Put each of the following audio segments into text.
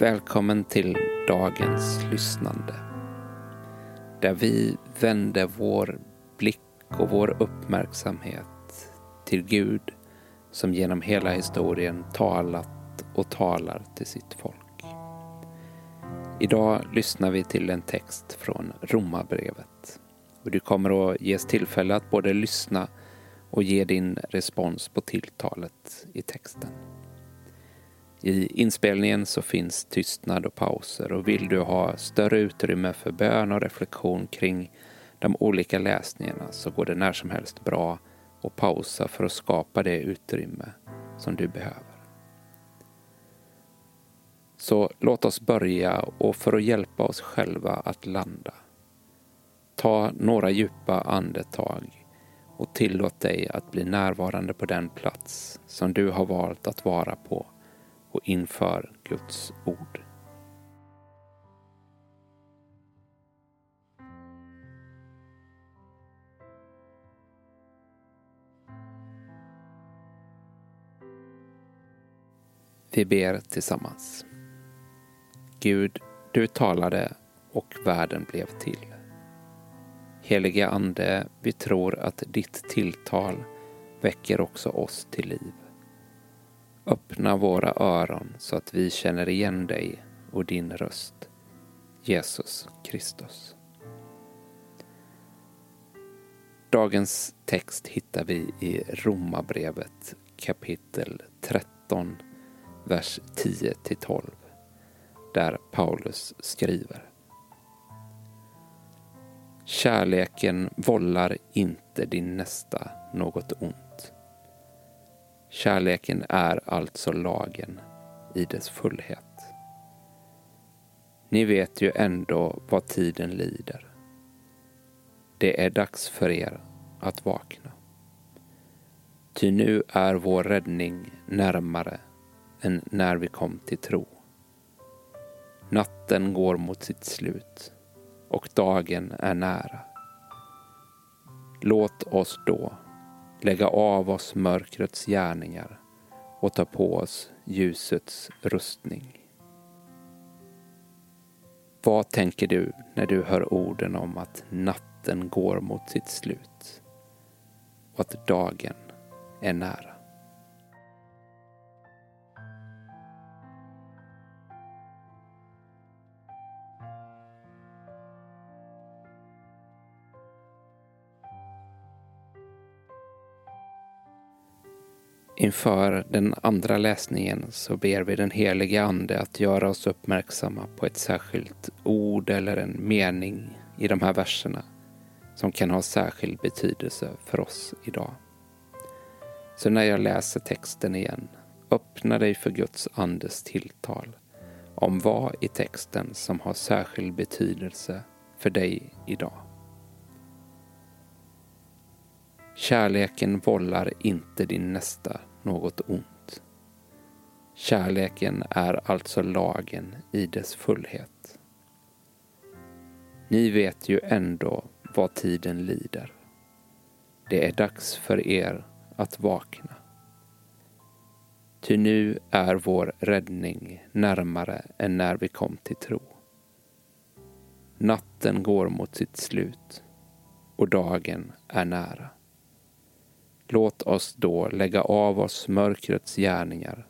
Välkommen till dagens lyssnande. Där vi vänder vår blick och vår uppmärksamhet till Gud som genom hela historien talat och talar till sitt folk. Idag lyssnar vi till en text från Romarbrevet. Och du kommer att ges tillfälle att både lyssna och ge din respons på tilltalet i texten. I inspelningen så finns tystnad och pauser och vill du ha större utrymme för bön och reflektion kring de olika läsningarna så går det när som helst bra att pausa för att skapa det utrymme som du behöver. Så låt oss börja och för att hjälpa oss själva att landa. Ta några djupa andetag och tillåt dig att bli närvarande på den plats som du har valt att vara på och inför Guds ord. Vi ber tillsammans. Gud, du talade och världen blev till. Helige Ande, vi tror att ditt tilltal väcker också oss till liv. Öppna våra öron så att vi känner igen dig och din röst. Jesus Kristus. Dagens text hittar vi i Romarbrevet kapitel 13, vers 10 12 där Paulus skriver. Kärleken vållar inte din nästa något ont. Kärleken är alltså lagen i dess fullhet. Ni vet ju ändå vad tiden lider. Det är dags för er att vakna. Ty nu är vår räddning närmare än när vi kom till tro. Natten går mot sitt slut och dagen är nära. Låt oss då lägga av oss mörkrets gärningar och ta på oss ljusets rustning. Vad tänker du när du hör orden om att natten går mot sitt slut och att dagen är nära? Inför den andra läsningen så ber vi den helige Ande att göra oss uppmärksamma på ett särskilt ord eller en mening i de här verserna som kan ha särskild betydelse för oss idag. Så när jag läser texten igen, öppna dig för Guds Andes tilltal om vad i texten som har särskild betydelse för dig idag. Kärleken vållar inte din nästa något ont. Kärleken är alltså lagen i dess fullhet. Ni vet ju ändå vad tiden lider. Det är dags för er att vakna. Ty nu är vår räddning närmare än när vi kom till tro. Natten går mot sitt slut och dagen är nära. Låt oss då lägga av oss mörkrets gärningar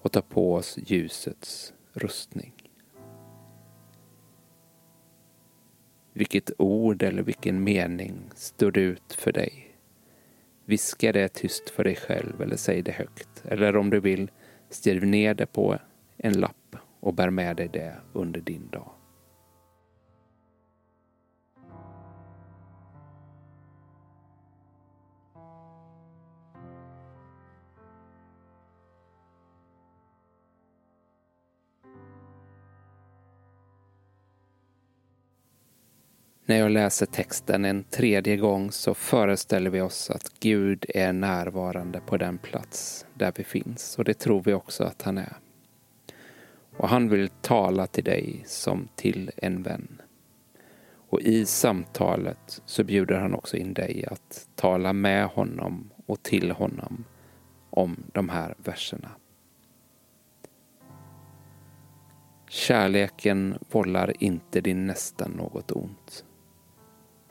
och ta på oss ljusets rustning. Vilket ord eller vilken mening står ut för dig? Viska det tyst för dig själv eller säg det högt. Eller om du vill, skriv ner det på en lapp och bär med dig det under din dag. När jag läser texten en tredje gång så föreställer vi oss att Gud är närvarande på den plats där vi finns och det tror vi också att han är. Och han vill tala till dig som till en vän. Och i samtalet så bjuder han också in dig att tala med honom och till honom om de här verserna. Kärleken vållar inte din nästa något ont.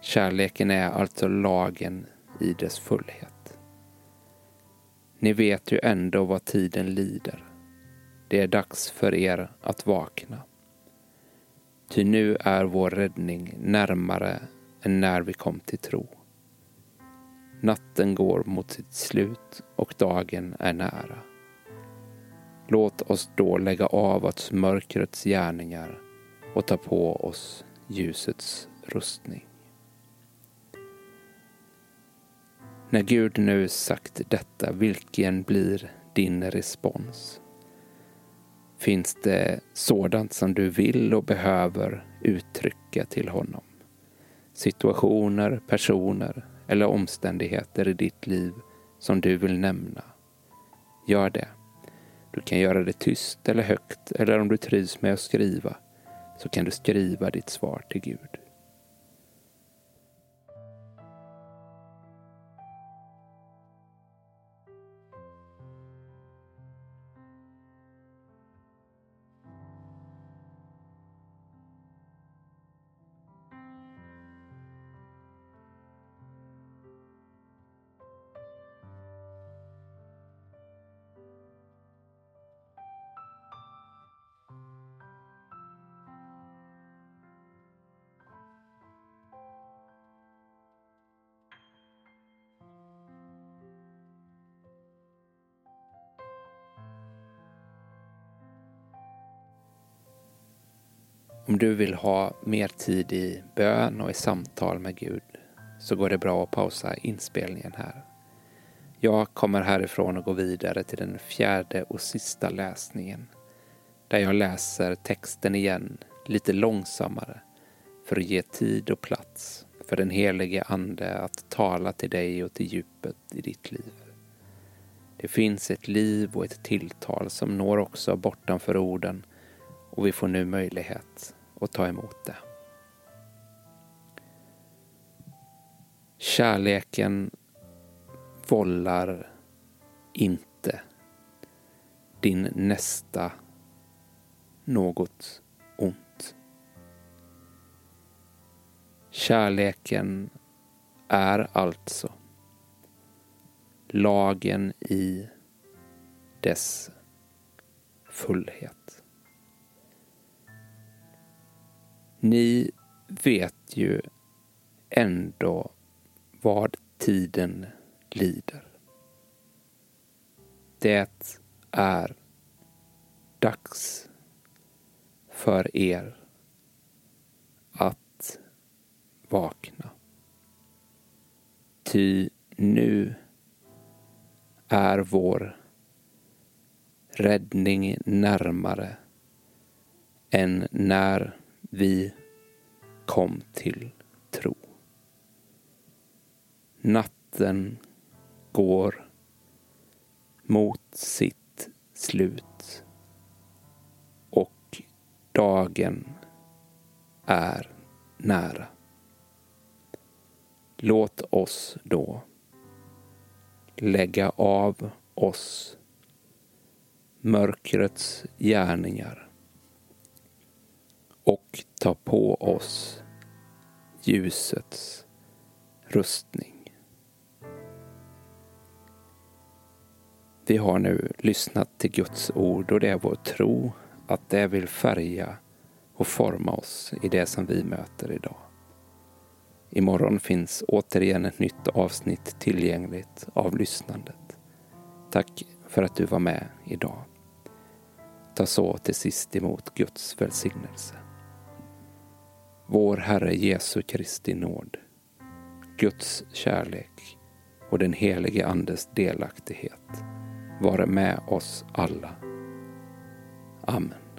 Kärleken är alltså lagen i dess fullhet. Ni vet ju ändå vad tiden lider. Det är dags för er att vakna. Ty nu är vår räddning närmare än när vi kom till tro. Natten går mot sitt slut och dagen är nära. Låt oss då lägga av oss mörkrets gärningar och ta på oss ljusets rustning. När Gud nu sagt detta, vilken blir din respons? Finns det sådant som du vill och behöver uttrycka till honom? Situationer, personer eller omständigheter i ditt liv som du vill nämna? Gör det. Du kan göra det tyst eller högt eller om du trivs med att skriva så kan du skriva ditt svar till Gud. Om du vill ha mer tid i bön och i samtal med Gud så går det bra att pausa inspelningen här. Jag kommer härifrån och går vidare till den fjärde och sista läsningen där jag läser texten igen lite långsammare för att ge tid och plats för den helige Ande att tala till dig och till djupet i ditt liv. Det finns ett liv och ett tilltal som når också bortanför orden och vi får nu möjlighet att ta emot det. Kärleken vållar inte din nästa något ont. Kärleken är alltså lagen i dess fullhet. Ni vet ju ändå vad tiden lider. Det är dags för er att vakna. Ty nu är vår räddning närmare än när vi kom till tro. Natten går mot sitt slut och dagen är nära. Låt oss då lägga av oss mörkrets gärningar och ta på oss ljusets rustning. Vi har nu lyssnat till Guds ord och det är vår tro att det vill färga och forma oss i det som vi möter idag. Imorgon finns återigen ett nytt avsnitt tillgängligt av lyssnandet. Tack för att du var med idag. Ta så till sist emot Guds välsignelse vår Herre Jesu Kristi nåd, Guds kärlek och den helige Andes delaktighet vare med oss alla. Amen.